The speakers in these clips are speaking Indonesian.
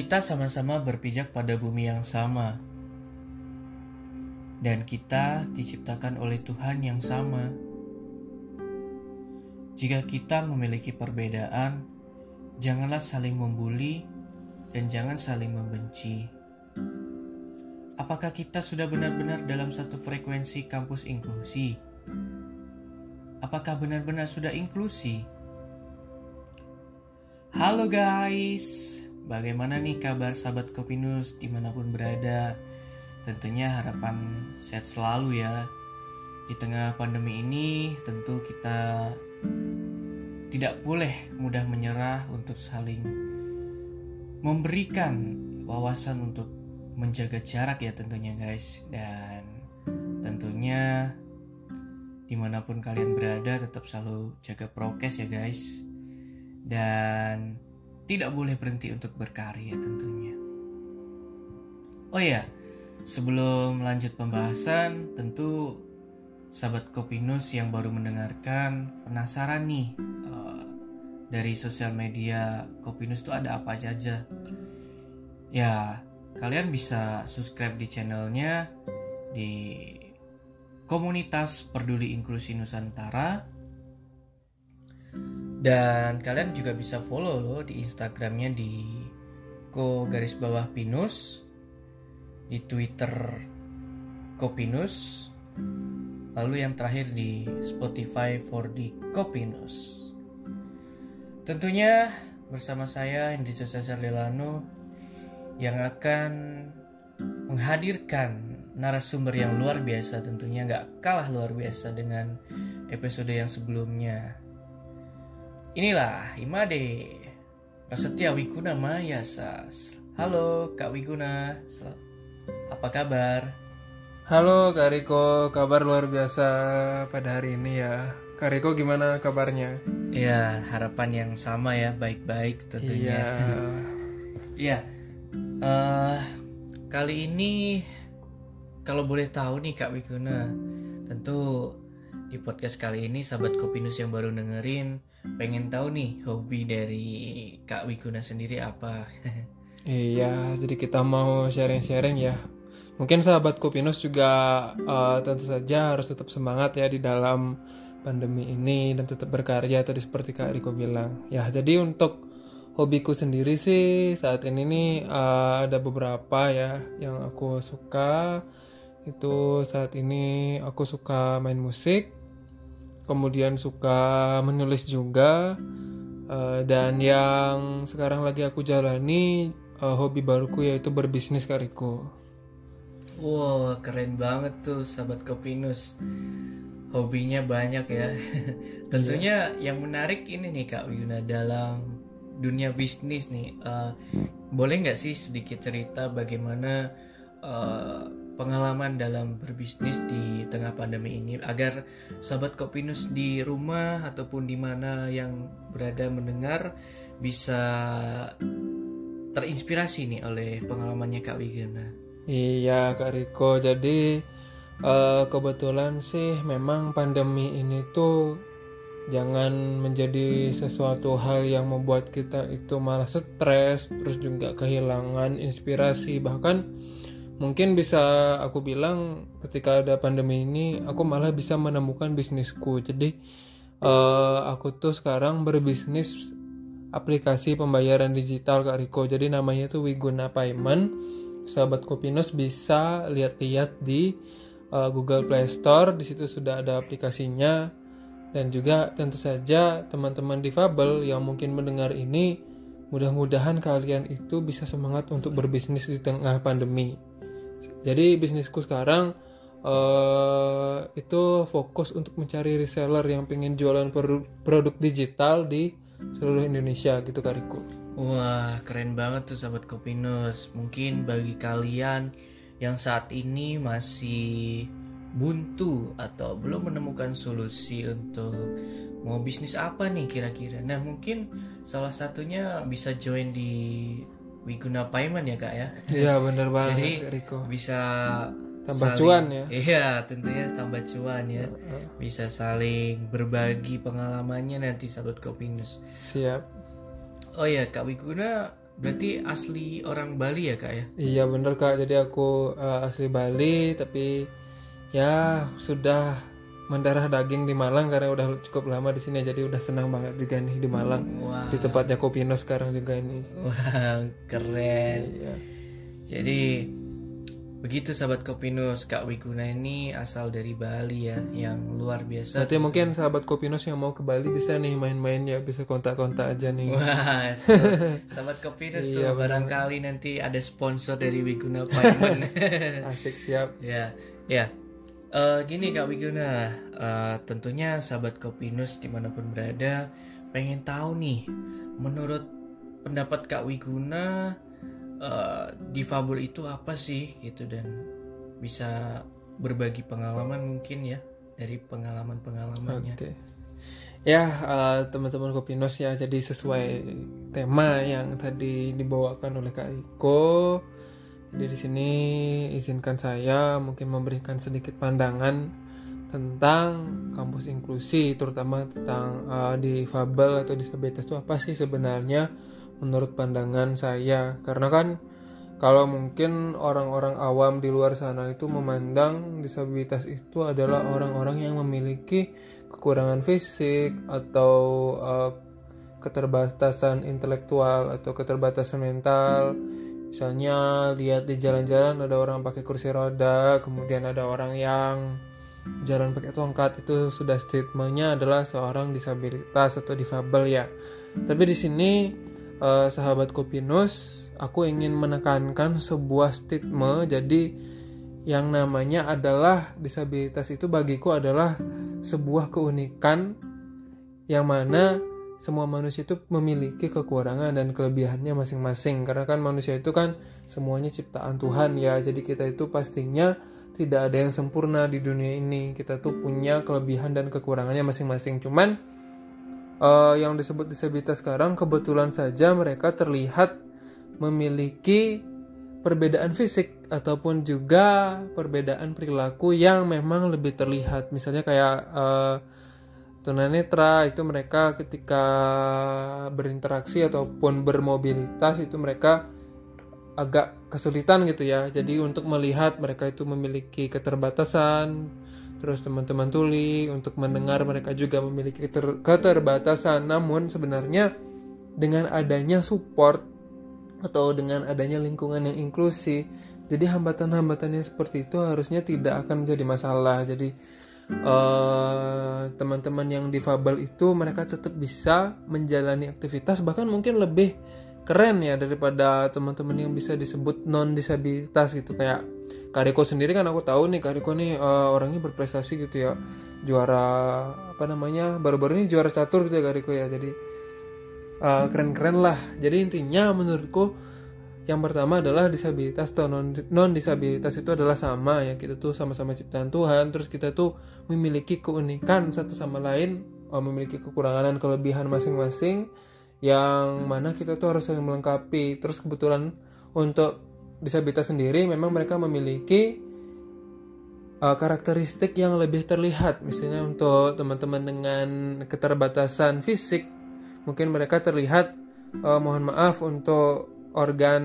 Kita sama-sama berpijak pada bumi yang sama, dan kita diciptakan oleh Tuhan yang sama. Jika kita memiliki perbedaan, janganlah saling membuli dan jangan saling membenci. Apakah kita sudah benar-benar dalam satu frekuensi kampus inklusi? Apakah benar-benar sudah inklusi? Halo guys, Bagaimana nih kabar sahabat Kopinus di mana pun berada? Tentunya harapan sehat selalu ya. Di tengah pandemi ini tentu kita tidak boleh mudah menyerah untuk saling memberikan wawasan untuk menjaga jarak ya tentunya guys. Dan tentunya di mana pun kalian berada tetap selalu jaga prokes ya guys. Dan tidak boleh berhenti untuk berkarya tentunya. Oh ya, sebelum lanjut pembahasan, tentu sahabat Kopinus yang baru mendengarkan penasaran nih uh, dari sosial media Kopinus itu ada apa saja. Ya, kalian bisa subscribe di channelnya di komunitas peduli inklusi Nusantara dan kalian juga bisa follow loh di Instagramnya di ko garis bawah pinus, di Twitter kopinus, lalu yang terakhir di Spotify for the kopinus. Tentunya bersama saya Hendri Cesar Delano yang akan menghadirkan narasumber yang luar biasa tentunya nggak kalah luar biasa dengan episode yang sebelumnya Inilah Imade Prasetya Wiguna Mayasa. Halo Kak Wiguna, apa kabar? Halo Kak Riko, kabar luar biasa pada hari ini ya. Kak Riko gimana kabarnya? Ya harapan yang sama ya, baik-baik tentunya. Iya. Iya. uh, kali ini kalau boleh tahu nih Kak Wiguna, tentu di podcast kali ini sahabat Kopinus yang baru dengerin pengen tahu nih hobi dari Kak Wiguna sendiri apa? iya, jadi kita mau sharing-sharing ya. Mungkin sahabat Kupinus juga uh, tentu saja harus tetap semangat ya di dalam pandemi ini dan tetap berkarya tadi seperti Kak Riko bilang. Ya, jadi untuk hobiku sendiri sih saat ini nih uh, ada beberapa ya yang aku suka. Itu saat ini aku suka main musik, kemudian suka menulis juga uh, dan yang sekarang lagi aku jalani uh, hobi baruku yaitu berbisnis kariko. Wow keren banget tuh sahabat Kopinus hobinya banyak ya tentunya yeah. yang menarik ini nih Kak Wiyuna dalam dunia bisnis nih uh, boleh nggak sih sedikit cerita bagaimana uh, pengalaman dalam berbisnis di tengah pandemi ini agar sahabat Kopinus di rumah ataupun di mana yang berada mendengar bisa terinspirasi nih oleh pengalamannya Kak Wigena. Iya Kak Riko, jadi uh, kebetulan sih memang pandemi ini tuh jangan menjadi sesuatu hal yang membuat kita itu malah stres, terus juga kehilangan inspirasi bahkan mungkin bisa aku bilang ketika ada pandemi ini aku malah bisa menemukan bisnisku. Jadi uh, aku tuh sekarang berbisnis aplikasi pembayaran digital Kak Riko. Jadi namanya tuh Wiguna Payment. Sahabat Kopinus bisa lihat-lihat di uh, Google Play Store. Di situ sudah ada aplikasinya. Dan juga tentu saja teman-teman difabel yang mungkin mendengar ini mudah-mudahan kalian itu bisa semangat untuk berbisnis di tengah pandemi jadi bisnisku sekarang uh, itu fokus untuk mencari reseller yang pengen jualan produk, produk digital di seluruh Indonesia gitu Kariku. Wah keren banget tuh sahabat Kopinus. Mungkin bagi kalian yang saat ini masih buntu atau belum menemukan solusi untuk mau bisnis apa nih kira-kira. Nah mungkin salah satunya bisa join di Wiguna Payment ya kak ya? Iya bener banget jadi Riko. bisa tambah saling, cuan ya? Iya tentunya tambah cuan ya. Bisa saling berbagi pengalamannya nanti sahabat Kopinus siap. Oh ya kak Wiguna berarti asli orang Bali ya kak ya? Iya bener kak, jadi aku uh, asli Bali tapi ya sudah mendarah daging di Malang karena udah cukup lama di sini jadi udah senang banget juga nih di Malang wah di tempatnya Kopino sekarang juga ini. wah keren Iya. jadi begitu sahabat Kopinus Kak Wiguna ini asal dari Bali ya yang luar biasa Berarti mungkin sahabat Kopinos yang mau ke Bali bisa nih main-main ya bisa kontak-kontak aja nih. Wah, tuh, sahabat Kopinus tuh Iya, benar. barangkali nanti ada sponsor dari Wiguna Payment. Asik siap. ya, ya. Eh, gini Kak Wiguna, eh, tentunya sahabat Kopinus di mana pun berada pengen tahu nih, menurut pendapat Kak Wiguna, eh, difabel itu apa sih gitu dan bisa berbagi pengalaman mungkin ya dari pengalaman-pengalamannya. Oke. Ya eh, teman-teman Kopinos ya jadi sesuai tema yang tadi dibawakan oleh Kak Riko. Jadi di sini izinkan saya mungkin memberikan sedikit pandangan tentang kampus inklusi, terutama tentang eh, difabel atau disabilitas itu apa sih sebenarnya menurut pandangan saya. Karena kan kalau mungkin orang-orang awam di luar sana itu memandang disabilitas itu adalah orang-orang yang memiliki kekurangan fisik atau eh, keterbatasan intelektual atau keterbatasan mental. Misalnya lihat di jalan-jalan ada orang pakai kursi roda, kemudian ada orang yang jalan pakai tongkat itu sudah statementnya adalah seorang disabilitas atau difabel ya. Tapi di sini eh, sahabat Kopinus, aku ingin menekankan sebuah stigma. Jadi yang namanya adalah disabilitas itu bagiku adalah sebuah keunikan yang mana semua manusia itu memiliki kekurangan dan kelebihannya masing-masing. Karena kan manusia itu kan semuanya ciptaan Tuhan ya. Jadi kita itu pastinya tidak ada yang sempurna di dunia ini. Kita tuh punya kelebihan dan kekurangannya masing-masing. Cuman eh, yang disebut disabilitas sekarang kebetulan saja mereka terlihat memiliki perbedaan fisik ataupun juga perbedaan perilaku yang memang lebih terlihat. Misalnya kayak eh, tunanetra itu mereka ketika berinteraksi ataupun bermobilitas itu mereka agak kesulitan gitu ya. Jadi untuk melihat mereka itu memiliki keterbatasan terus teman-teman tuli untuk mendengar mereka juga memiliki keter- keterbatasan. Namun sebenarnya dengan adanya support atau dengan adanya lingkungan yang inklusi jadi hambatan-hambatannya seperti itu harusnya tidak akan menjadi masalah. Jadi eh, teman-teman yang difabel itu mereka tetap bisa menjalani aktivitas bahkan mungkin lebih keren ya daripada teman-teman yang bisa disebut non disabilitas gitu. Kayak Kariko sendiri kan aku tahu nih Kariko nih eh, orangnya berprestasi gitu ya. Juara apa namanya baru-baru ini juara catur gitu ya Kariko ya. Jadi eh, keren-keren lah. Jadi intinya menurutku yang pertama adalah disabilitas atau non disabilitas itu adalah sama ya. Kita tuh sama-sama ciptaan Tuhan terus kita tuh memiliki keunikan satu sama lain eh, memiliki kekurangan dan kelebihan masing-masing yang mana kita tuh harus saling melengkapi. Terus kebetulan untuk disabilitas sendiri memang mereka memiliki uh, karakteristik yang lebih terlihat. Misalnya untuk teman-teman dengan keterbatasan fisik mungkin mereka terlihat uh, mohon maaf untuk organ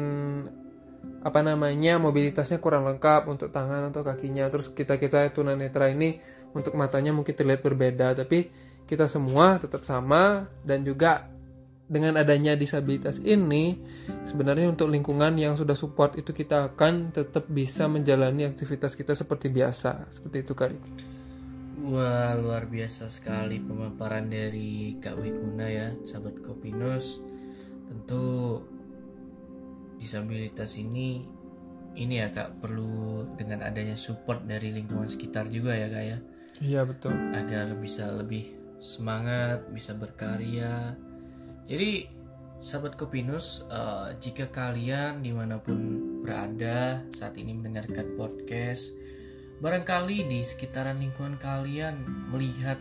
apa namanya mobilitasnya kurang lengkap untuk tangan atau kakinya. Terus kita kita tunanetra ini untuk matanya mungkin terlihat berbeda tapi kita semua tetap sama dan juga dengan adanya disabilitas ini sebenarnya untuk lingkungan yang sudah support itu kita akan tetap bisa menjalani aktivitas kita seperti biasa. Seperti itu Riko. Wah luar biasa sekali pemaparan dari Kak Wiguna ya sahabat Kopinus tentu disabilitas ini ini ya kak perlu dengan adanya support dari lingkungan sekitar juga ya kak ya. Iya betul. Agar bisa lebih semangat bisa berkarya. Jadi sahabat Kopinus eh, jika kalian di mana pun berada saat ini mendengarkan podcast barangkali di sekitaran lingkungan kalian melihat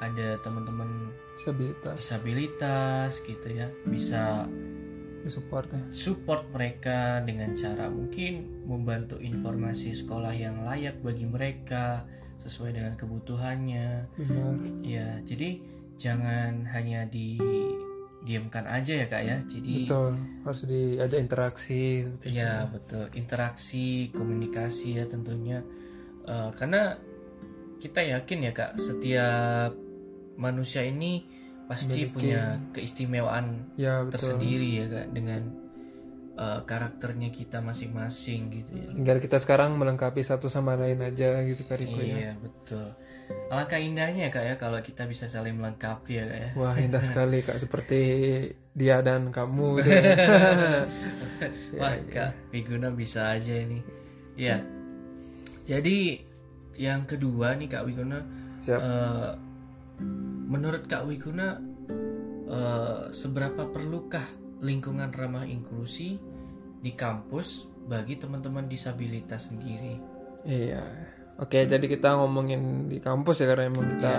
ada teman-teman disabilitas. disabilitas gitu ya bisa ya. Support mereka dengan cara mungkin membantu informasi sekolah yang layak bagi mereka sesuai dengan kebutuhannya. Benar. Ya jadi jangan hanya di diamkan aja ya kak ya. Jadi betul harus diajak interaksi gitu. Iya betul. Interaksi komunikasi ya tentunya. Eh, karena kita yakin ya kak setiap manusia ini pasti Memiliki- punya keistimewaan ya betul tersendiri ya kak dengan eh, karakternya kita masing-masing gitu ya. tinggal kita sekarang melengkapi satu sama lain aja gitu Kak Riko ya Iya betul. Alangkah indahnya ya kak ya kalau kita bisa saling melengkapi ya kak ya. wah indah sekali kak seperti dia dan kamu gitu. Wah kak Viguna bisa aja ini. Ya. Jadi yang kedua nih kak Wiguna, siap eh, menurut kak Wiguna eh, seberapa perlukah lingkungan ramah inklusi di kampus bagi teman-teman disabilitas sendiri? Iya. Oke, jadi kita ngomongin di kampus ya karena emang kita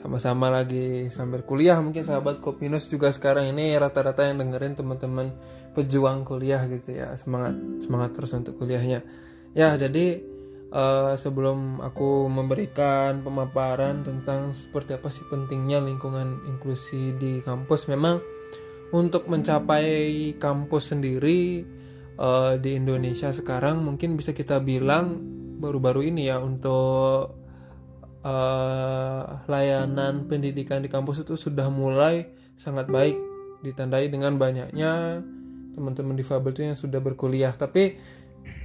sama-sama lagi sambil kuliah. Mungkin sahabat Kopinus juga sekarang ini rata-rata yang dengerin teman-teman pejuang kuliah gitu ya. Semangat semangat terus untuk kuliahnya. Ya, jadi eh, sebelum aku memberikan pemaparan tentang seperti apa sih pentingnya lingkungan inklusi di kampus, memang untuk mencapai kampus sendiri eh, di Indonesia sekarang mungkin bisa kita bilang baru-baru ini ya untuk eh, layanan pendidikan di kampus itu sudah mulai sangat baik ditandai dengan banyaknya teman-teman difabel itu yang sudah berkuliah. Tapi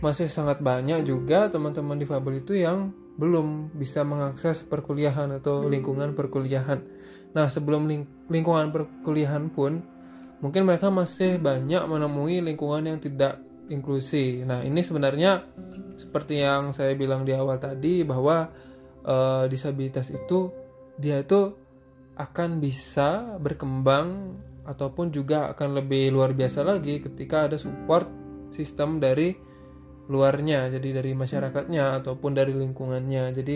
masih sangat banyak juga teman-teman difabel itu yang belum bisa mengakses perkuliahan atau lingkungan perkuliahan. Nah, sebelum ling- lingkungan perkuliahan pun mungkin mereka masih banyak menemui lingkungan yang tidak inklusi. Nah, ini sebenarnya seperti yang saya bilang di awal tadi bahwa eh, disabilitas itu dia itu akan bisa berkembang ataupun juga akan lebih luar biasa lagi ketika ada support sistem dari luarnya jadi dari masyarakatnya ataupun dari lingkungannya. Jadi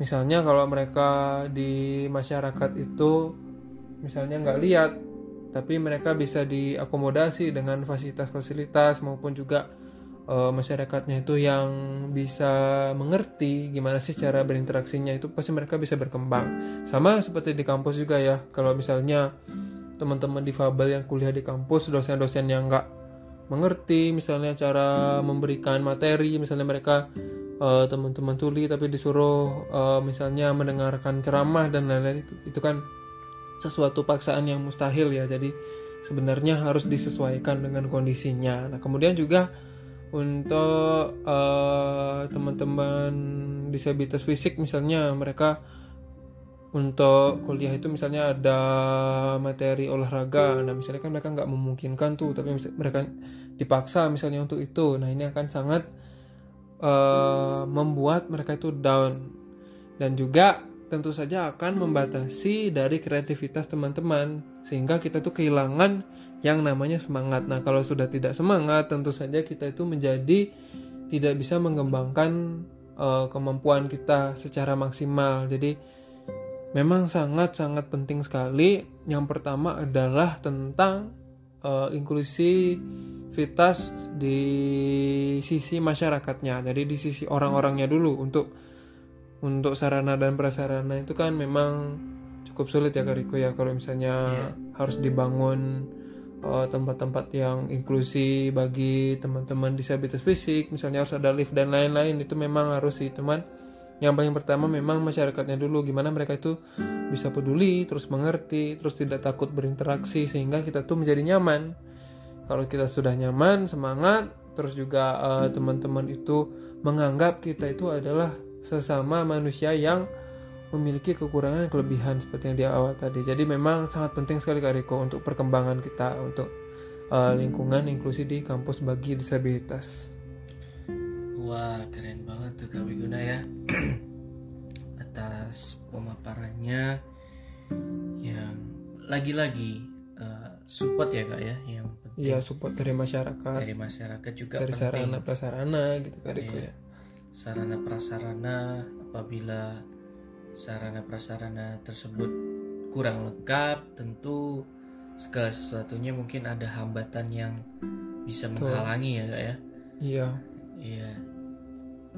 misalnya kalau mereka di masyarakat itu misalnya nggak lihat tapi mereka bisa diakomodasi dengan fasilitas-fasilitas maupun juga eh, masyarakatnya itu yang bisa mengerti gimana sih cara berinteraksinya itu pasti mereka bisa berkembang. Sama seperti di kampus juga ya kalau misalnya teman-teman difabel yang kuliah di kampus dosen-dosen yang nggak mengerti misalnya cara memberikan materi misalnya mereka eh, teman-teman tuli tapi disuruh eh, misalnya mendengarkan ceramah dan lain-lain itu, itu kan sesuatu paksaan yang mustahil ya. Jadi sebenarnya harus disesuaikan dengan kondisinya. Nah kemudian juga untuk eh, teman-teman disabilitas fisik misalnya mereka untuk kuliah itu misalnya ada materi olahraga. Nah misalnya kan mereka nggak memungkinkan tuh tapi mereka dipaksa misalnya untuk itu. Nah ini akan sangat eh, membuat mereka itu down. Dan juga tentu saja akan membatasi dari kreativitas teman-teman sehingga kita tuh kehilangan yang namanya semangat. Nah kalau sudah tidak semangat tentu saja kita itu menjadi tidak bisa mengembangkan eh, kemampuan kita secara maksimal. Jadi memang sangat-sangat penting sekali. Yang pertama adalah tentang eh, inklusivitas di sisi masyarakatnya. Jadi di sisi orang-orangnya dulu. Untuk untuk sarana dan prasarana itu kan memang cukup sulit ya Kariko ya. Kalau misalnya harus dibangun eh, tempat-tempat yang inklusi bagi teman-teman disabilitas fisik, misalnya harus ada lift dan lain-lain. Itu memang harus sih. Teman yang paling pertama memang masyarakatnya dulu gimana mereka itu bisa peduli terus mengerti terus tidak takut berinteraksi sehingga kita tuh menjadi nyaman. Kalau kita sudah nyaman semangat terus juga eh, teman-teman itu menganggap kita itu adalah sesama manusia yang memiliki kekurangan dan kelebihan seperti yang di awal tadi. Jadi memang sangat penting sekali Kak Riko untuk perkembangan kita untuk eh, lingkungan inklusi di kampus bagi disabilitas Wah keren banget tuh Kak Wiguna ya. Atas pemaparannya Yang lagi-lagi eh, support ya Kak ya Yang penting. Iya support dari masyarakat. Dari masyarakat juga dari penting. sarana prasarana gitu Kak Riko Iya. ya. Sarana prasarana apabila sarana prasarana tersebut kurang lengkap tentu segala sesuatunya mungkin ada hambatan yang bisa menghalangi ya kak ya. Iya. Iya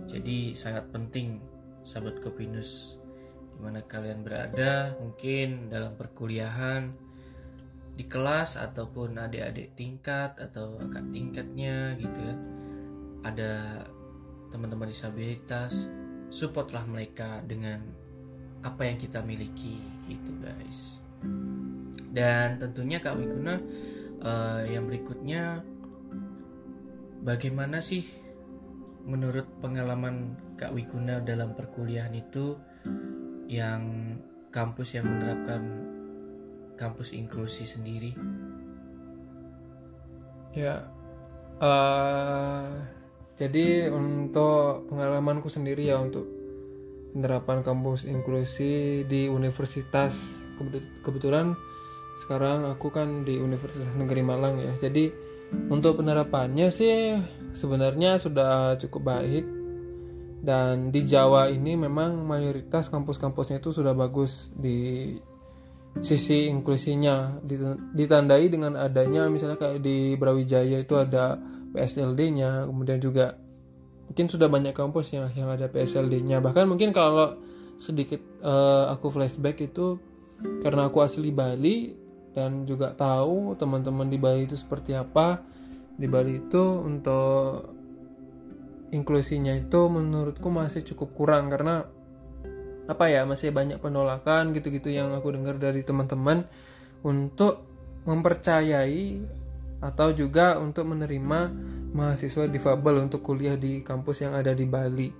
jadi sangat penting sahabat kopinus. Di mana kalian berada mungkin dalam perkuliahan di kelas ataupun adik-adik tingkat atau kakak tingkatnya gitu kan ada teman-teman disabilitas supportlah mereka dengan apa yang kita miliki gitu guys. Dan tentunya Kak Wiguna uh, yang berikutnya bagaimana sih menurut pengalaman Kak Wiguna dalam perkuliahan itu yang kampus yang menerapkan kampus inklusi sendiri? Ya, uh, jadi untuk pengalamanku sendiri ya untuk penerapan kampus inklusi di universitas kebetulan sekarang aku kan di Universitas Negeri Malang ya. Jadi untuk penerapannya sih sebenarnya sudah cukup baik. Dan di Jawa ini memang mayoritas kampus-kampusnya itu sudah bagus di sisi inklusinya. Ditandai dengan adanya misalnya kayak di Brawijaya itu ada PSLD-nya kemudian juga mungkin sudah banyak kampus yang yang ada PSLD-nya bahkan mungkin kalau sedikit uh, aku flashback itu karena aku asli Bali dan juga tahu teman-teman di Bali itu seperti apa di Bali itu untuk inklusinya itu menurutku masih cukup kurang karena apa ya masih banyak penolakan gitu-gitu yang aku dengar dari teman-teman untuk mempercayai atau juga untuk menerima mahasiswa difabel untuk kuliah di kampus yang ada di Bali.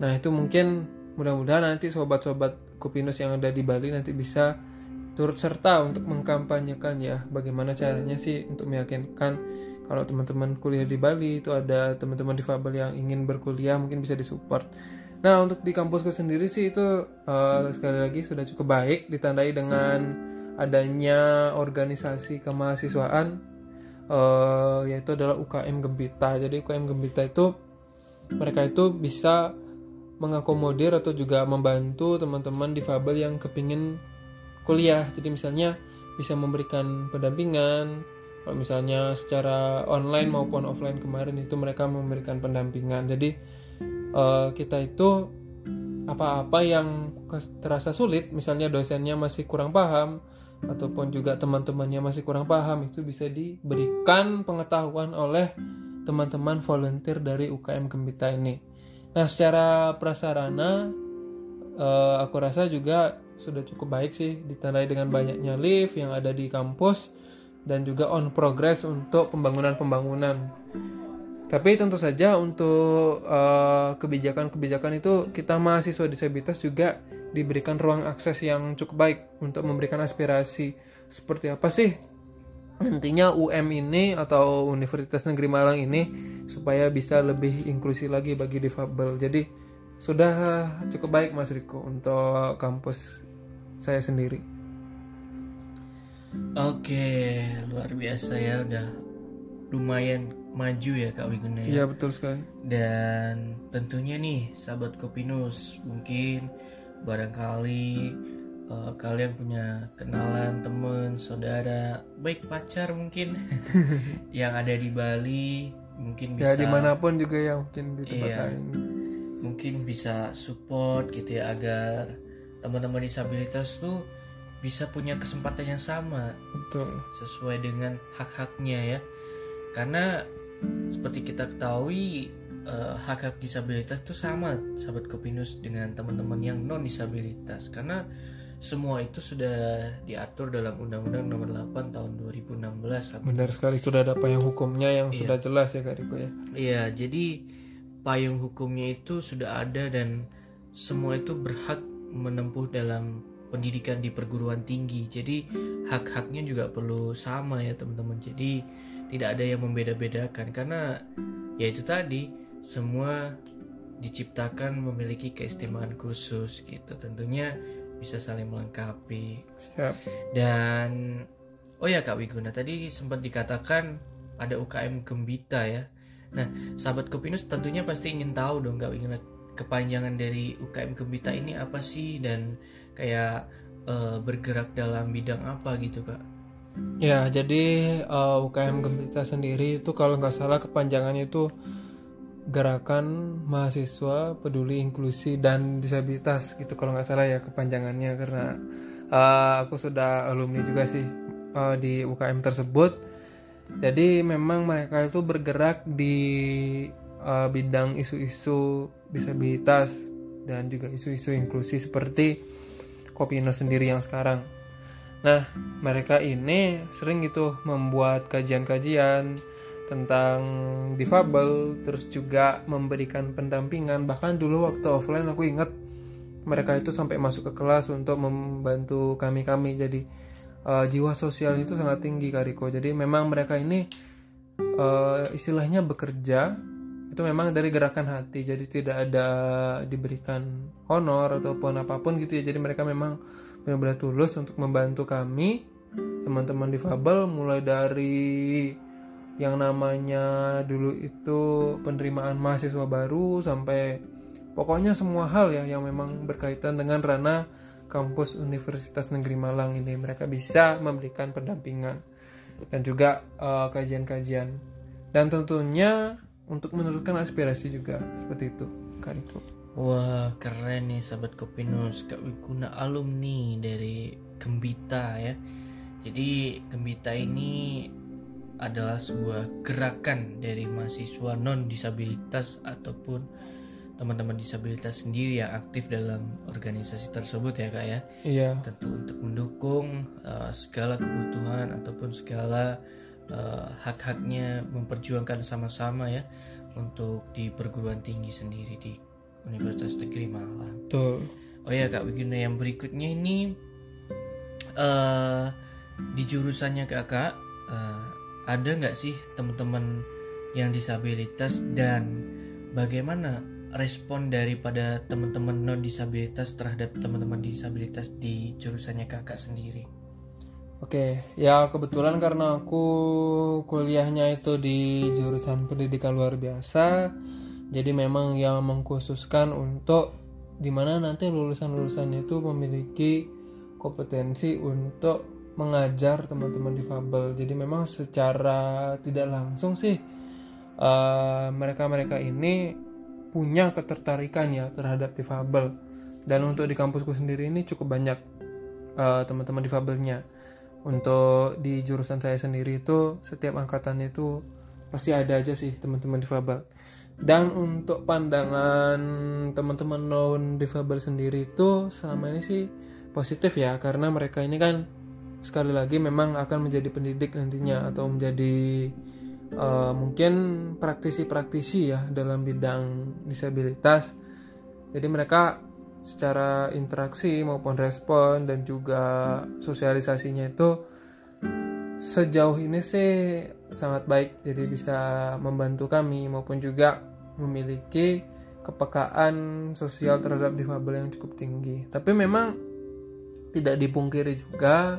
Nah itu mungkin mudah-mudahan nanti sobat-sobat Kupinus yang ada di Bali nanti bisa turut serta untuk mengkampanyekan ya bagaimana caranya sih untuk meyakinkan kalau teman-teman kuliah di Bali itu ada teman-teman difabel yang ingin berkuliah mungkin bisa disupport Nah untuk di kampusku sendiri sih itu uh, sekali lagi sudah cukup baik ditandai dengan adanya organisasi kemahasiswaan uh, yaitu adalah UKM Gembita. Jadi UKM Gembita itu mereka itu bisa mengakomodir atau juga membantu teman-teman difabel yang kepingin kuliah. Jadi misalnya bisa memberikan pendampingan, kalau misalnya secara online maupun offline kemarin itu mereka memberikan pendampingan. Jadi uh, kita itu apa-apa yang terasa sulit, misalnya dosennya masih kurang paham ataupun juga teman-temannya masih kurang paham, itu bisa diberikan pengetahuan oleh teman-teman volunteer dari UKM Gembita ini. Nah, secara prasarana uh, aku rasa juga sudah cukup baik sih ditandai dengan banyaknya lift yang ada di kampus dan juga on progress untuk pembangunan-pembangunan. Tapi tentu saja untuk eh, kebijakan-kebijakan itu kita mahasiswa disabilitas juga diberikan ruang akses yang cukup baik untuk memberikan aspirasi seperti apa sih nantinya UM ini atau Universitas Negeri Malang ini supaya bisa lebih inklusi lagi bagi difabel. Jadi sudah cukup baik Mas Riko untuk kampus saya sendiri. Oke, luar biasa ya udah lumayan maju ya Kak Wiguna ya. Iya betul sekali. Dan tentunya nih sahabat Kopinus mungkin barangkali uh, kalian punya kenalan teman saudara baik pacar mungkin yang ada di Bali mungkin ya, bisa ya di mana pun juga ya mungkin di tempat iya, lain mungkin bisa support gitu ya agar teman-teman disabilitas tuh bisa punya kesempatan yang sama betul sesuai dengan hak-haknya ya karena seperti kita ketahui uh, hak-hak disabilitas itu sama sahabat Kopinus dengan teman-teman yang non disabilitas karena semua itu sudah diatur dalam Undang-Undang Nomor 8 Tahun 2016. Benar sekali sudah ada payung hukumnya yang iya. sudah jelas ya Kak Riko ya. Iya, jadi payung hukumnya itu sudah ada dan semua itu berhak menempuh dalam pendidikan di perguruan tinggi. Jadi hak-haknya juga perlu sama ya teman-teman. Jadi tidak ada yang membeda-bedakan karena ya itu tadi semua diciptakan memiliki keistimewaan khusus gitu tentunya bisa saling melengkapi Siap. dan oh ya Kak Wiguna tadi sempat dikatakan ada UKM Gembita ya nah sahabat Kopinus tentunya pasti ingin tahu dong Kak Wiguna kepanjangan dari UKM Gembita ini apa sih? Dan kayak uh, bergerak dalam bidang apa gitu Kak? Ya, jadi uh, eh, UKM Gembita sendiri itu kalau nggak salah kepanjangannya itu Gerakan Mahasiswa Peduli Inklusi dan Disabilitas gitu kalau nggak salah ya kepanjangannya. Karena uh, aku sudah alumni juga sih uh, di UKM tersebut. Jadi memang mereka itu bergerak di uh, bidang isu-isu disabilitas dan juga isu-isu inklusi seperti Kopino sendiri yang sekarang. Nah, mereka ini sering itu membuat kajian-kajian tentang difabel, terus juga memberikan pendampingan. Bahkan dulu waktu offline aku ingat mereka itu sampai masuk ke kelas untuk membantu kami-kami. Jadi uh, jiwa sosial itu sangat tinggi Kariko. Jadi memang mereka ini uh, istilahnya bekerja itu memang dari gerakan hati jadi tidak ada diberikan honor ataupun apa pun gitu ya. Jadi mereka memang benar-benar tulus untuk membantu kami. Teman-teman difabel mulai dari yang namanya dulu itu penerimaan mahasiswa baru sampai pokoknya semua hal ya yang memang berkaitan dengan ranah kampus Universitas Negeri Malang ini. Mereka bisa memberikan pendampingan dan juga eh, kajian-kajian. Uh, dan tentunya untuk menurunkan aspirasi juga seperti itu Kak Riko. Wah keren nih sahabat Kopinus. Kak Wikuna alumni dari Gembita ya. Jadi Gembita ini adalah sebuah gerakan dari mahasiswa non disabilitas ataupun teman-teman disabilitas sendiri yang aktif dalam organisasi tersebut ya kak ya. Iya. Tentu untuk mendukung uh, segala kebutuhan ataupun segala uh, hak-haknya memperjuangkan sama-sama ya untuk di perguruan tinggi sendiri di Universitas Negeri Malang. Betul. Oh ya Kak Wiguna yang berikutnya ini uh, di jurusannya Kakak uh, ada nggak sih teman-teman yang disabilitas dan bagaimana respon daripada teman-teman non disabilitas terhadap teman-teman disabilitas di jurusannya Kakak sendiri? Oke, ya kebetulan karena aku kuliahnya itu di jurusan pendidikan luar biasa, jadi memang yang mengkhususkan untuk di mana nanti lulusan-lulusan itu memiliki kompetensi untuk mengajar teman-teman difabel. Jadi memang secara tidak langsung sih eh, mereka-mereka uh, ini punya ketertarikan ya terhadap difabel. Dan untuk di kampusku sendiri ini cukup banyak uh, teman-teman difabelnya untuk di jurusan saya sendiri itu setiap angkatan itu pasti ada aja sih teman-teman difabel. Dan untuk pandangan teman-teman non difabel sendiri itu selama ini sih positif ya karena mereka ini kan sekali lagi memang akan menjadi pendidik nantinya atau menjadi uh, mungkin praktisi-praktisi ya dalam bidang disabilitas. Jadi mereka secara interaksi maupun respon dan juga sosialisasinya itu sejauh ini sih sangat baik. Jadi bisa membantu kami maupun juga memiliki kepekaan sosial terhadap difabel yang cukup tinggi. Tapi memang tidak dipungkiri juga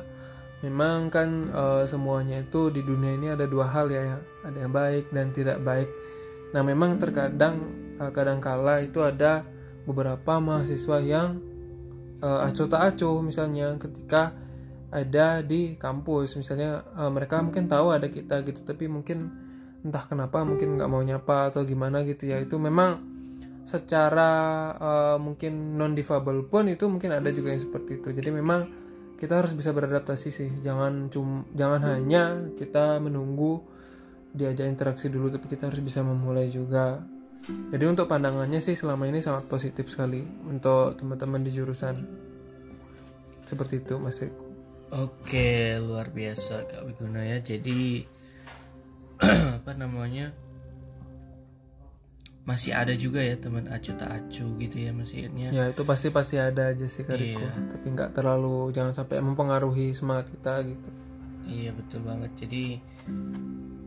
memang kan e, semuanya itu di dunia ini ada dua hal ya ada yang baik dan tidak baik. Nah memang terkadang e, kadangkala itu ada beberapa mahasiswa yang uh, acuh tak acuh misalnya ketika ada di kampus. Misalnya uh, mereka mungkin tahu ada kita gitu tapi mungkin entah kenapa mungkin nggak mau nyapa atau gimana gitu ya. Itu memang secara uh, mungkin non difabel pun itu mungkin ada juga yang seperti itu. Jadi memang kita harus bisa beradaptasi sih. Jangan cum jangan hanya kita menunggu diajak interaksi dulu tapi kita harus bisa memulai juga jadi untuk pandangannya sih selama ini sangat positif sekali untuk teman-teman di jurusan seperti itu Mas Riko. Oke, luar biasa Kak Wiguna ya. Jadi apa namanya? Masih ada juga ya teman acu tak acu gitu ya maksudnya. Ya itu pasti pasti ada aja sih Kak Riko. Iya. Tapi nggak terlalu jangan sampai mempengaruhi semangat kita gitu. Iya betul banget. Jadi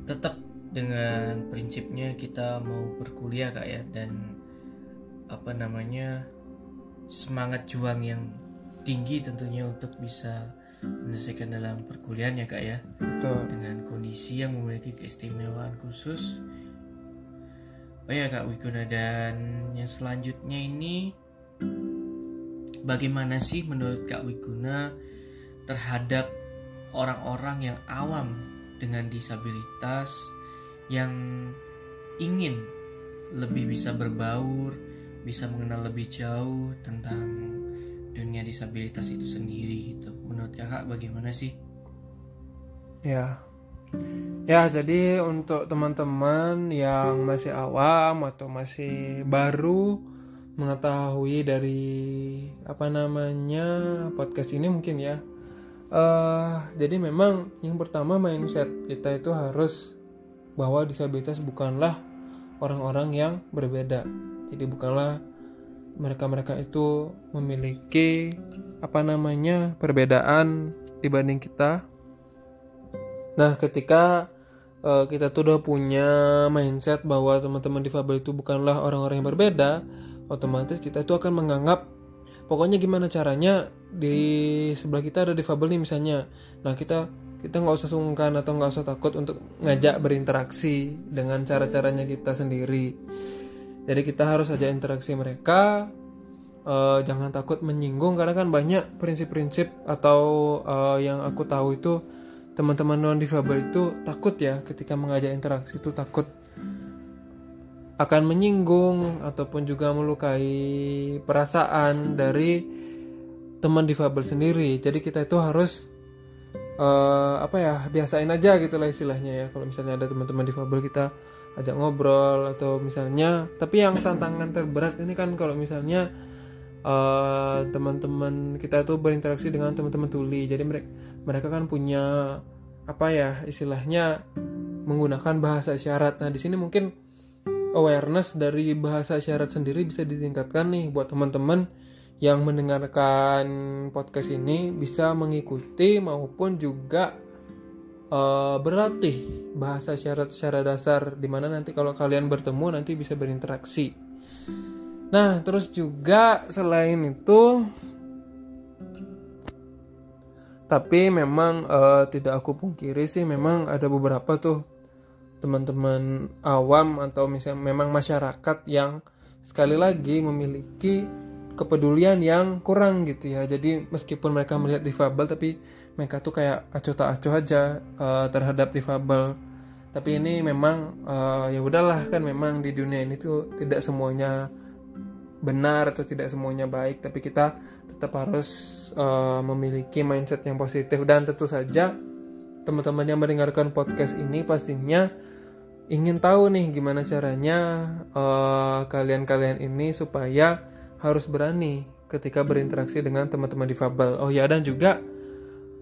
tetap dengan prinsipnya kita mau berkuliah kak ya dan apa namanya semangat juang yang tinggi tentunya untuk bisa menyelesaikan dalam perkuliahan ya kak ya Betul. dengan kondisi yang memiliki keistimewaan khusus oh ya kak Wiguna dan yang selanjutnya ini bagaimana sih menurut kak Wiguna terhadap orang-orang yang awam dengan disabilitas yang ingin lebih bisa berbaur, bisa mengenal lebih jauh tentang dunia disabilitas itu sendiri gitu. Menurut kakak bagaimana sih? Ya. Ya, jadi untuk teman-teman yang masih awam atau masih baru mengetahui dari apa namanya podcast ini mungkin ya. Uh, jadi memang yang pertama mindset kita itu harus bahwa disabilitas bukanlah orang-orang yang berbeda. Jadi bukanlah mereka-mereka itu memiliki apa namanya perbedaan dibanding kita. Nah, ketika uh, kita tuh udah punya mindset bahwa teman-teman difabel itu bukanlah orang-orang yang berbeda, otomatis kita itu akan menganggap pokoknya gimana caranya di sebelah kita ada difabel nih misalnya. Nah, kita kita nggak usah sungkan atau nggak usah takut untuk ngajak berinteraksi dengan cara-caranya kita sendiri. Jadi kita harus saja interaksi mereka. Uh, jangan takut menyinggung karena kan banyak prinsip-prinsip atau uh, yang aku tahu itu teman-teman non difabel itu takut ya ketika mengajak interaksi itu takut akan menyinggung ataupun juga melukai perasaan dari teman difabel sendiri. Jadi kita itu harus uh, apa ya biasain aja gitu lah istilahnya ya. Kalau misalnya ada teman-teman difabel kita ajak ngobrol atau misalnya tapi yang tantangan terberat ini kan kalau misalnya uh, teman-teman kita tuh berinteraksi dengan teman-teman tuli. Jadi mereka mereka kan punya apa ya istilahnya menggunakan bahasa isyarat nah di sini mungkin awareness dari bahasa isyarat sendiri bisa ditingkatkan nih buat teman-teman yang mendengarkan podcast ini bisa mengikuti maupun juga uh, berlatih bahasa syarat secara dasar di mana nanti kalau kalian bertemu nanti bisa berinteraksi. Nah terus juga selain itu tapi memang uh, tidak aku pungkiri sih memang ada beberapa tuh teman-teman awam atau misalnya memang masyarakat yang sekali lagi memiliki kepedulian yang kurang gitu ya. Jadi meskipun mereka melihat difabel tapi mereka tuh kayak acuh tak acuh aja uh, terhadap difabel. Tapi ini memang uh, ya udahlah kan memang di dunia ini tuh tidak semuanya benar atau tidak semuanya baik. Tapi kita tetap harus uh, memiliki mindset yang positif. Dan tentu saja teman-teman yang mendengarkan podcast ini pastinya ingin tahu nih gimana caranya kalian-kalian uh, ini supaya harus berani ketika berinteraksi dengan teman-teman difabel. Oh ya dan juga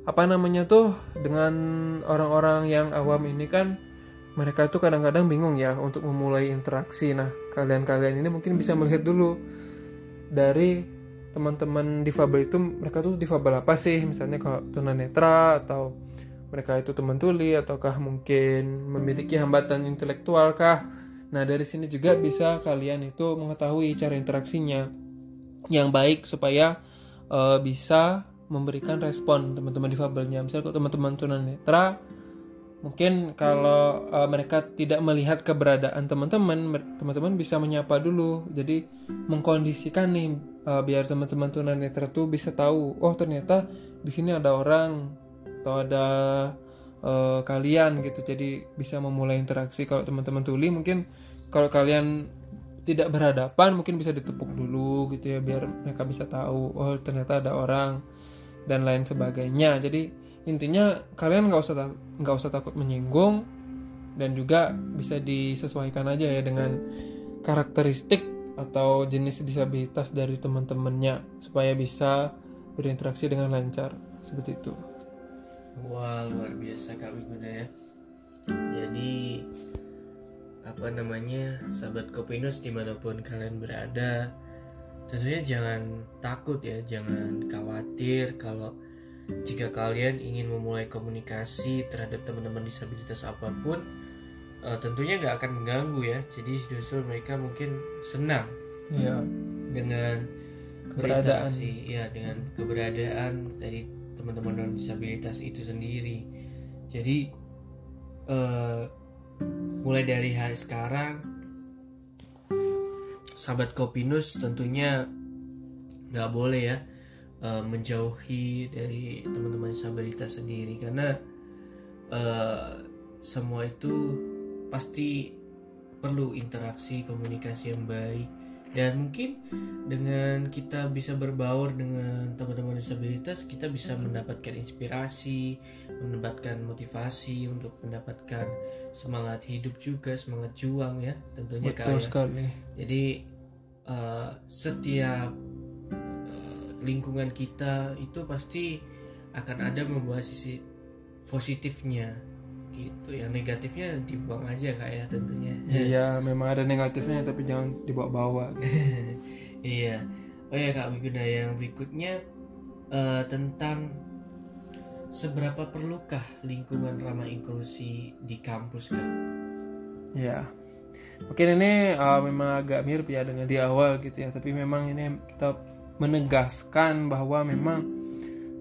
apa namanya tuh dengan orang-orang yang awam ini kan mereka tuh kadang-kadang bingung ya untuk memulai interaksi. Nah, kalian-kalian ini mungkin bisa melihat dulu dari teman-teman difabel itu mereka tuh difabel apa sih? Misalnya kalau tunanetra atau mereka itu teman tuli ataukah mungkin memiliki hambatan intelektual kah? Nah, dari sini juga bisa kalian itu mengetahui cara interaksinya yang baik supaya uh, bisa memberikan respon teman-teman difabelnya. Misalnya kalau teman-teman tunanetra mungkin kalau uh, mereka tidak melihat keberadaan teman-teman, teman-teman bisa menyapa dulu. Jadi mengkondisikan nih uh, biar teman-teman tunanetra tuh bisa tahu, oh ternyata di sini ada orang atau ada uh, kalian gitu. Jadi bisa memulai interaksi. Kalau teman-teman tuli mungkin kalau kalian tidak berhadapan mungkin bisa ditepuk dulu gitu ya biar mereka bisa tahu oh ternyata ada orang dan lain sebagainya jadi intinya kalian nggak usah nggak usah takut menyinggung dan juga bisa disesuaikan aja ya dengan karakteristik atau jenis disabilitas dari teman-temannya supaya bisa berinteraksi dengan lancar seperti itu. Wah luar biasa Kak Wiguda ya. Jadi apa namanya sahabat Kopinus di mana pun kalian berada tentunya jangan takut ya jangan khawatir kalau jika kalian ingin memulai komunikasi terhadap teman-teman disabilitas apa pun uh, tentunya nggak akan mengganggu ya. Jadi justru mereka mungkin senang ya. dengan keberadaan. ya dengan keberadaan dari teman-teman disabilitas itu sendiri. Jadi uh, mulai dari hari sekarang sahabat Kopinus tentunya nggak boleh ya uh, menjauhi dari teman-teman disabilitas sendiri. Karena uh, semua itu pasti perlu interaksi komunikasi yang baik dan mungkin dengan kita bisa berbaur dengan teman-teman disabilitas kita bisa mendapatkan inspirasi mendapatkan motivasi untuk mendapatkan semangat hidup juga semangat juang ya tentunya betul ya. sekali jadi uh, setiap uh, lingkungan kita itu pasti akan ada membawa sisi positifnya gitu yang negatifnya dibuang aja kak ya tentunya. Iya memang ada negatifnya tapi jangan dibawa-bawa. Gitu. iya. Oh ya kak Wiguna yang berikutnya uh, tentang seberapa perlukah lingkungan ramah inklusi di kampus kak? Ya mungkin ini uh, memang agak mirip ya dengan di awal gitu ya tapi memang ini kita menegaskan bahwa memang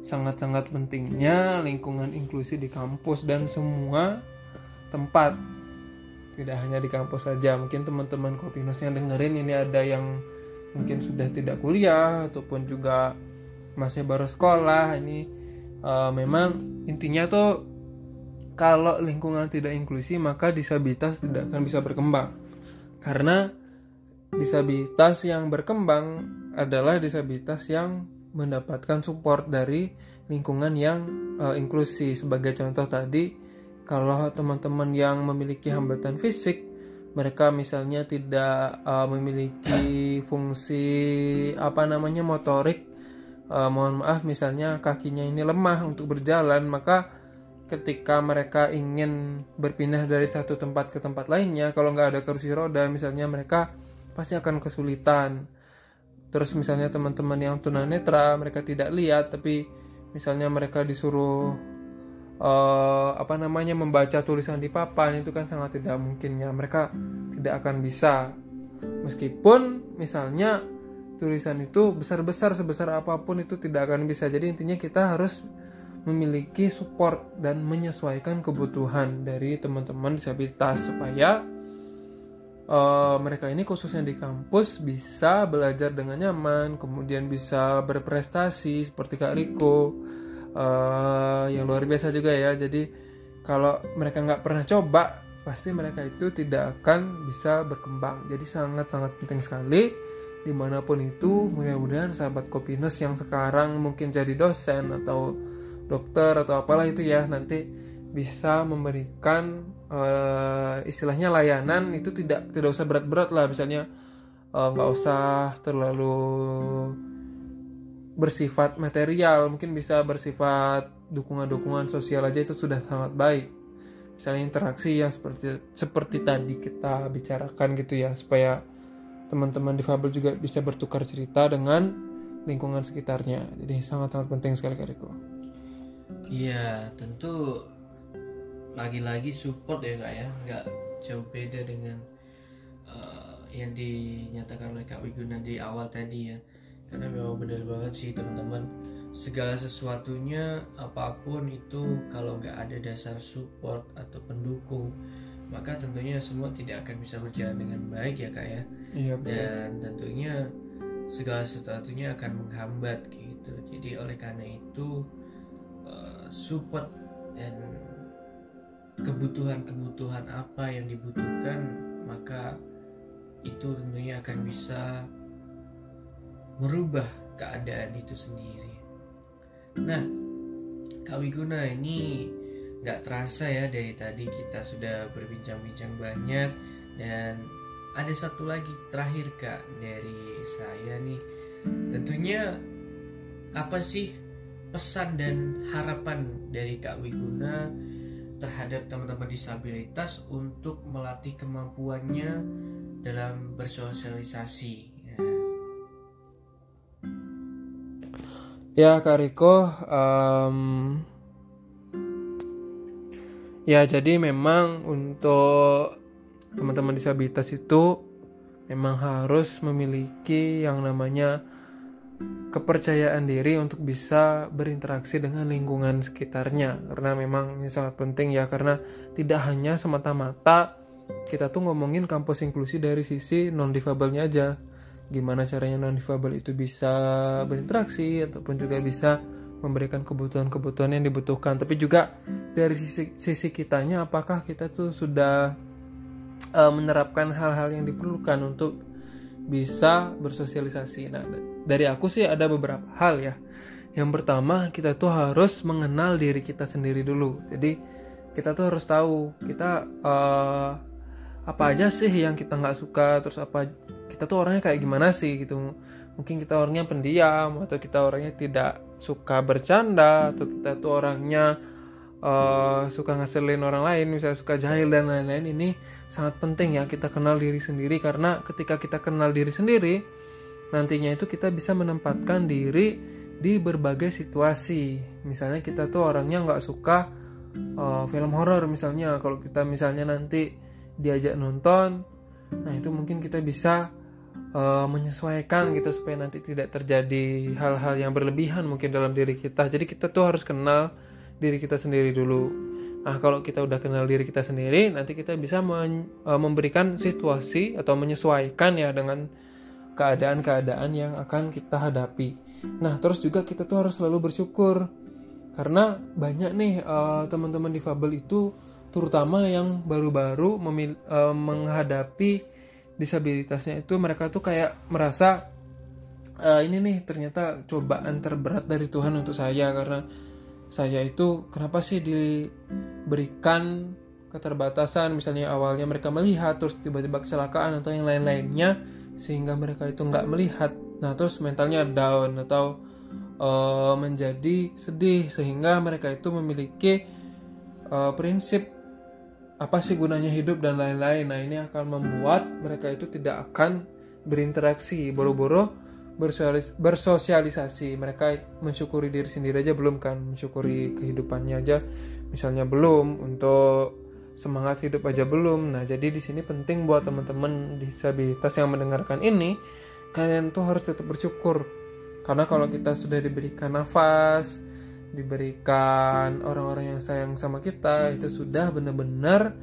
sangat-sangat pentingnya lingkungan inklusi di kampus dan semua tempat. Tidak hanya di kampus saja mungkin teman-teman Kopinus yang dengerin ini ada yang mungkin sudah tidak kuliah ataupun juga masih baru sekolah. Ini uh, memang intinya tuh kalau lingkungan tidak inklusi maka disabilitas tidak akan bisa berkembang. Karena disabilitas yang berkembang adalah disabilitas yang mendapatkan support dari lingkungan yang uh, inklusi. Sebagai contoh tadi, kalau teman-teman yang memiliki hambatan fisik, mereka misalnya tidak uh, memiliki fungsi apa namanya motorik, uh, mohon maaf misalnya kakinya ini lemah untuk berjalan, maka ketika mereka ingin berpindah dari satu tempat ke tempat lainnya, kalau nggak ada kursi roda, misalnya mereka pasti akan kesulitan terus misalnya teman-teman yang tunanetra mereka tidak lihat tapi misalnya mereka disuruh uh, apa namanya membaca tulisan di papan itu kan sangat tidak mungkin ya mereka tidak akan bisa. Meskipun misalnya tulisan itu besar-besar sebesar apa pun itu tidak akan bisa. Jadi intinya kita harus memiliki support dan menyesuaikan kebutuhan dari teman-teman disabilitas supaya uh, mereka ini khususnya di kampus bisa belajar dengan nyaman, kemudian bisa berprestasi seperti Kak Riko uh, yang luar biasa juga ya. Jadi kalau mereka nggak pernah coba, pasti mereka itu tidak akan bisa berkembang. Jadi sangat-sangat penting sekali di mana pun itu mudah-mudahan sahabat Kopinus yang sekarang mungkin jadi dosen atau dokter atau apalah itu ya nanti bisa memberikan uh, istilahnya layanan itu tidak tidak usah berat-berat lah. Misalnya eh, nggak uh, usah terlalu bersifat material. Mungkin bisa bersifat dukungan-dukungan sosial aja itu sudah sangat baik. Misalnya interaksi yang seperti seperti tadi kita bicarakan gitu ya supaya teman-teman difabel juga bisa bertukar cerita dengan lingkungan sekitarnya. Jadi sangat-sangat penting sekali Kariko iya tentu lagi-lagi support ya kak ya. Nggak jauh beda dengan uh, yang dinyatakan oleh kak Wiguna di awal tadi ya. Karena memang benar banget sih teman-teman. Segala sesuatunya apa pun itu kalau nggak ada dasar support atau pendukung maka tentunya semua tidak akan bisa berjalan dengan baik ya kak ya. Iya, dan tentunya segala sesuatunya akan menghambat gitu. Jadi oleh karena itu uh, support dan kebutuhan-kebutuhan apa yang dibutuhkan maka itu tentunya akan bisa merubah keadaan itu sendiri. Nah, Kak Wiguna ini nggak terasa ya dari tadi kita sudah berbincang-bincang banyak dan ada satu lagi terakhir Kak dari saya nih. Tentunya apa sih pesan dan harapan dari Kak Wiguna terhadap teman-teman disabilitas untuk melatih kemampuannya dalam bersosialisasi. Ya, ya Kak Riko, um, ya jadi memang untuk teman-teman disabilitas itu memang harus memiliki yang namanya kepercayaan diri untuk bisa berinteraksi dengan lingkungan sekitarnya. Karena memang ini sangat penting ya karena tidak hanya semata-mata kita tuh ngomongin kampus inklusi dari sisi non difabelnya aja. Gimana caranya non difabel itu bisa berinteraksi ataupun juga bisa memberikan kebutuhan-kebutuhan yang dibutuhkan. Tapi juga dari sisi sisi kitanya apakah kita tuh sudah uh, menerapkan hal-hal yang diperlukan untuk bisa bersosialisasi. Nah, dari aku sih ada beberapa hal ya. Yang pertama, kita tuh harus mengenal diri kita sendiri dulu. Jadi, kita tuh harus tahu kita uh, apa aja sih yang kita nggak suka, terus apa kita tuh orangnya kayak gimana sih gitu. Mungkin kita orangnya pendiam atau kita orangnya tidak suka bercanda atau kita tuh orangnya uh, suka ngeselin orang lain, misalnya suka jahil dan lain-lain. Ini sangat penting ya kita kenal diri sendiri karena ketika kita kenal diri sendiri, nantinya itu kita bisa menempatkan diri di berbagai situasi. Misalnya kita tuh orangnya nggak suka uh, film horor misalnya. Kalau kita misalnya nanti diajak nonton, nah itu mungkin kita bisa uh, menyesuaikan gitu supaya nanti tidak terjadi hal-hal yang berlebihan mungkin dalam diri kita. Jadi kita tuh harus kenal diri kita sendiri dulu. Nah, kalau kita udah kenal diri kita sendiri, nanti kita bisa uh, memberikan situasi atau menyesuaikan ya dengan keadaan-keadaan yang akan kita hadapi. Nah, terus juga kita tuh harus selalu bersyukur karena banyak nih uh, teman-teman difabel itu terutama yang baru-baru uh, menghadapi disabilitasnya itu mereka tuh kayak merasa uh, ini nih ternyata cobaan terberat dari Tuhan untuk saya karena saya itu kenapa sih diberikan keterbatasan? Misalnya awalnya mereka melihat terus tiba-tiba kecelakaan atau yang lain-lainnya sehingga mereka itu nggak melihat. Nah terus mentalnya down atau uh, menjadi sedih sehingga mereka itu memiliki uh, prinsip apa sih gunanya hidup dan lain-lain. Nah ini akan membuat mereka itu tidak akan berinteraksi. Boro-boro bersosialisasi mereka mensyukuri diri sendiri aja belum kan mensyukuri kehidupannya aja misalnya belum untuk semangat hidup aja belum. Nah, jadi di sini penting buat teman-teman disabilitas yang mendengarkan ini, kalian tuh harus tetap bersyukur. Karena kalau kita sudah diberikan nafas, diberikan orang-orang yang sayang sama kita, itu sudah benar-benar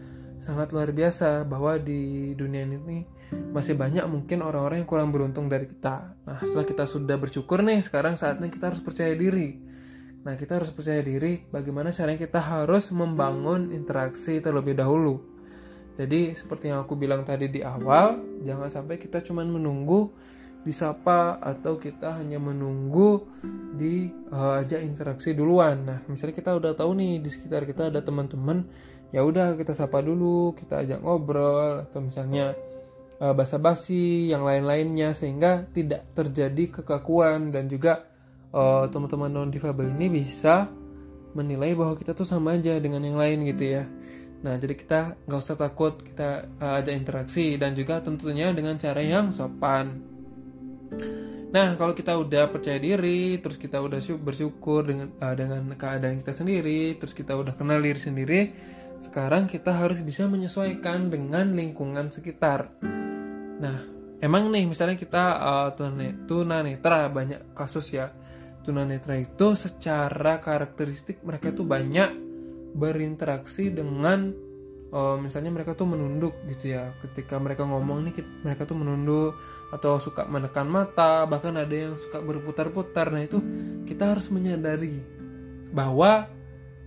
sangat luar biasa bahwa di dunia ini masih banyak mungkin orang-orang yang kurang beruntung dari kita. Nah, setelah kita sudah bersyukur nih, sekarang saatnya kita harus percaya diri Nah, kita harus percaya diri bagaimana caranya kita harus membangun interaksi terlebih dahulu. Jadi, seperti yang aku bilang tadi di awal, jangan sampai kita cuma menunggu disapa atau kita hanya menunggu di uh, interaksi duluan. Nah, misalnya kita udah tahu nih di sekitar kita ada teman-teman, ya udah kita sapa dulu, kita ajak ngobrol atau misalnya uh, basa-basi yang lain-lainnya sehingga tidak terjadi kekakuan dan juga uh, teman-teman non difabel ini bisa menilai bahwa kita tuh sama aja dengan yang lain gitu ya. Nah, jadi kita nggak usah takut kita uh, ada interaksi dan juga tentunya dengan cara yang sopan. Nah, kalau kita udah percaya diri, terus kita udah bersyukur dengan uh, dengan keadaan kita sendiri, terus kita udah kenal diri sendiri, sekarang kita harus bisa menyesuaikan dengan lingkungan sekitar. Nah, emang nih misalnya kita uh, tunanetra banyak kasus ya. Tunanetra itu secara karakteristik mereka itu banyak berinteraksi dengan uh, misalnya mereka tuh menunduk gitu ya. Ketika mereka ngomong nih mereka tuh menunduk atau suka menekan mata bahkan ada yang suka berputar-putar. Nah itu kita harus menyadari bahwa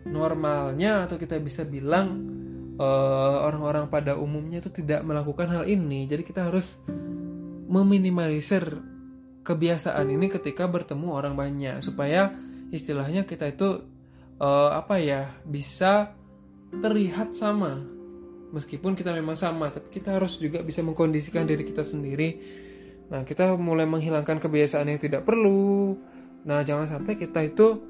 normalnya atau kita bisa bilang eh, orang-orang uh, pada umumnya itu tidak melakukan hal ini. Jadi kita harus meminimalisir kebiasaan ini ketika bertemu orang banyak. Supaya istilahnya kita itu uh, apa ya bisa terlihat sama. Meskipun kita memang sama tapi kita harus juga bisa mengkondisikan diri kita sendiri. Nah kita mulai menghilangkan kebiasaan yang tidak perlu. Nah jangan sampai kita itu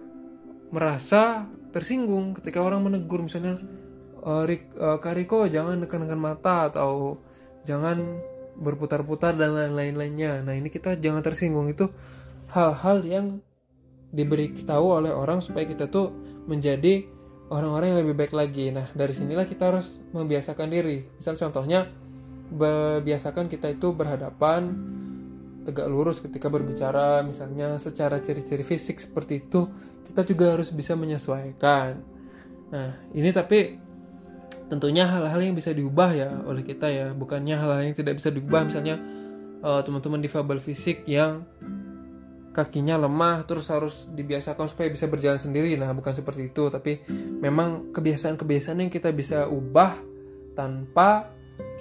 merasa tersinggung ketika orang menegur. Misalnya uh, Rik, uh, Kariko jangan nekan-nekan mata atau jangan berputar-putar dan lain-lainnya. Nah ini kita jangan tersinggung itu hal-hal yang diberi tahu oleh orang supaya kita tuh menjadi orang-orang yang lebih baik lagi. Nah dari sinilah kita harus membiasakan diri. Misal contohnya biasakan kita itu berhadapan tegak lurus ketika berbicara misalnya secara ciri-ciri fisik seperti itu kita juga harus bisa menyesuaikan nah ini tapi tentunya hal-hal yang bisa diubah ya oleh kita ya. Bukannya hal-hal yang tidak bisa diubah misalnya uh, teman-teman difabel fisik yang kakinya lemah terus harus dibiasakan supaya bisa berjalan sendiri. Nah bukan seperti itu tapi memang kebiasaan-kebiasaan yang kita bisa ubah tanpa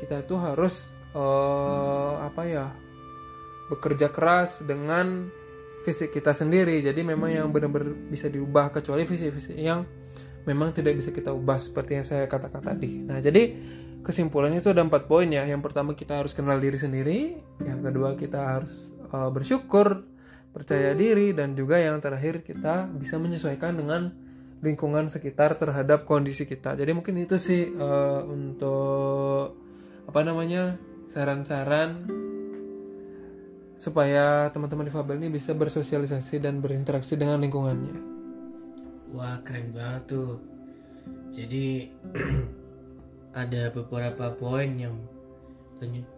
kita itu harus uh, apa ya bekerja keras dengan fisik kita sendiri. Jadi memang yang benar-benar bisa diubah kecuali fisik-fisik yang memang tidak bisa kita ubah seperti yang saya katakan tadi. Nah jadi kesimpulannya itu ada empat poin ya. Yang pertama kita harus kenal diri sendiri. Yang kedua kita harus uh, bersyukur percaya diri dan juga yang terakhir kita bisa menyesuaikan dengan lingkungan sekitar terhadap kondisi kita. Jadi mungkin itu sih uh, untuk apa namanya saran-saran supaya teman-teman difabel ini bisa bersosialisasi dan berinteraksi dengan lingkungannya. Wah keren banget tuh. Jadi ada beberapa poin yang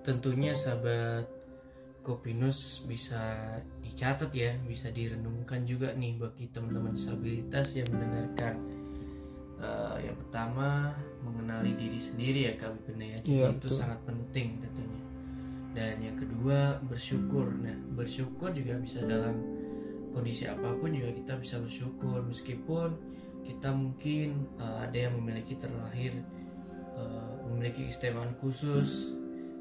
tentunya sahabat Kopinus bisa dicatat ya, bisa direnungkan juga nih bagi teman-teman disabilitas yang mendengarkan. Uh, yang pertama mengenali diri sendiri ya Kak Wiguna ya, jadi ya, itu betul. sangat penting tentunya dan yang kedua bersyukur nah bersyukur juga bisa dalam kondisi apa pun juga kita bisa bersyukur. Meskipun kita mungkin uh, ada yang memiliki terlahir uh, memiliki keistimewaan khusus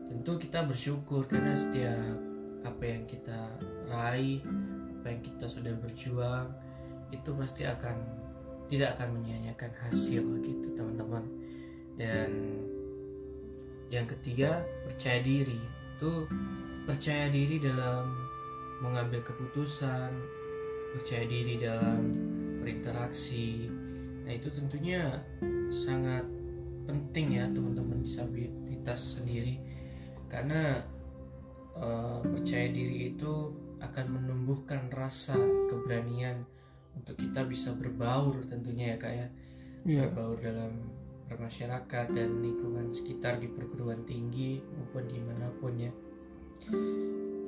tentu kita bersyukur karena setiap apa yang kita raih apa yang kita sudah berjuang itu pasti akan tidak akan menyia-nyiakan hasil gitu teman-teman. Dan yang ketiga percaya diri. Itu percaya diri dalam mengambil keputusan, percaya diri dalam berinteraksi. Nah, itu tentunya sangat penting ya teman-teman disabilitas sendiri karena uh, percaya diri itu akan menumbuhkan rasa keberanian untuk kita bisa berbaur tentunya ya kak ya yeah. berbaur dalam bermasyarakat dan lingkungan sekitar di perguruan tinggi maupun di mana pun ya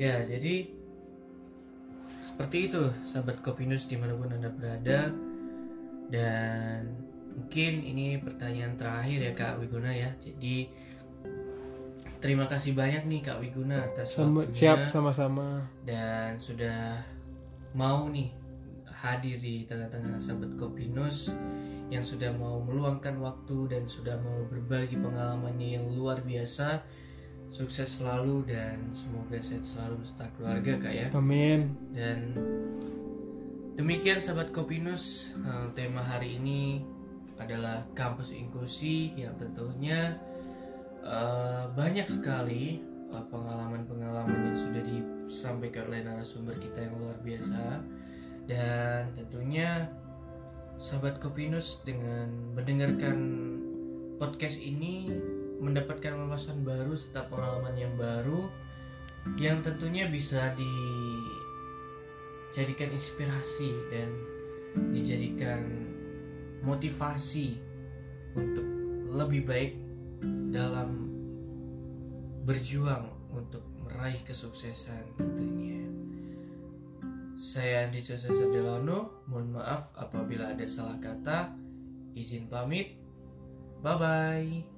ya jadi seperti itu sahabat Kopinus di mana pun anda berada. Dan mungkin ini pertanyaan terakhir ya Kak Wiguna ya. Jadi terima kasih banyak nih Kak Wiguna atas Sama, waktunya. siap sama-sama. Dan sudah mau nih hadir di tengah-tengah sahabat Kopinus yang sudah mau meluangkan waktu dan sudah mau berbagi pengalamannya yang luar biasa. Sukses selalu dan semoga sehat selalu beserta keluarga kak ya. Amin. Dan demikian sahabat Kopinus, eh, tema hari ini adalah kampus inklusi yang tentunya uh, banyak sekali uh, pengalaman-pengalaman yang sudah disampaikan oleh narasumber kita yang luar biasa dan tentunya sahabat Kopinus dengan mendengarkan podcast ini mendapatkan wawasan baru serta pengalaman yang baru yang tentunya bisa dijadikan inspirasi dan dijadikan motivasi untuk lebih baik dalam berjuang untuk meraih kesuksesan tentunya. Saya Andi Jose Delano, mohon maaf apabila ada salah kata. Izin pamit. Bye bye.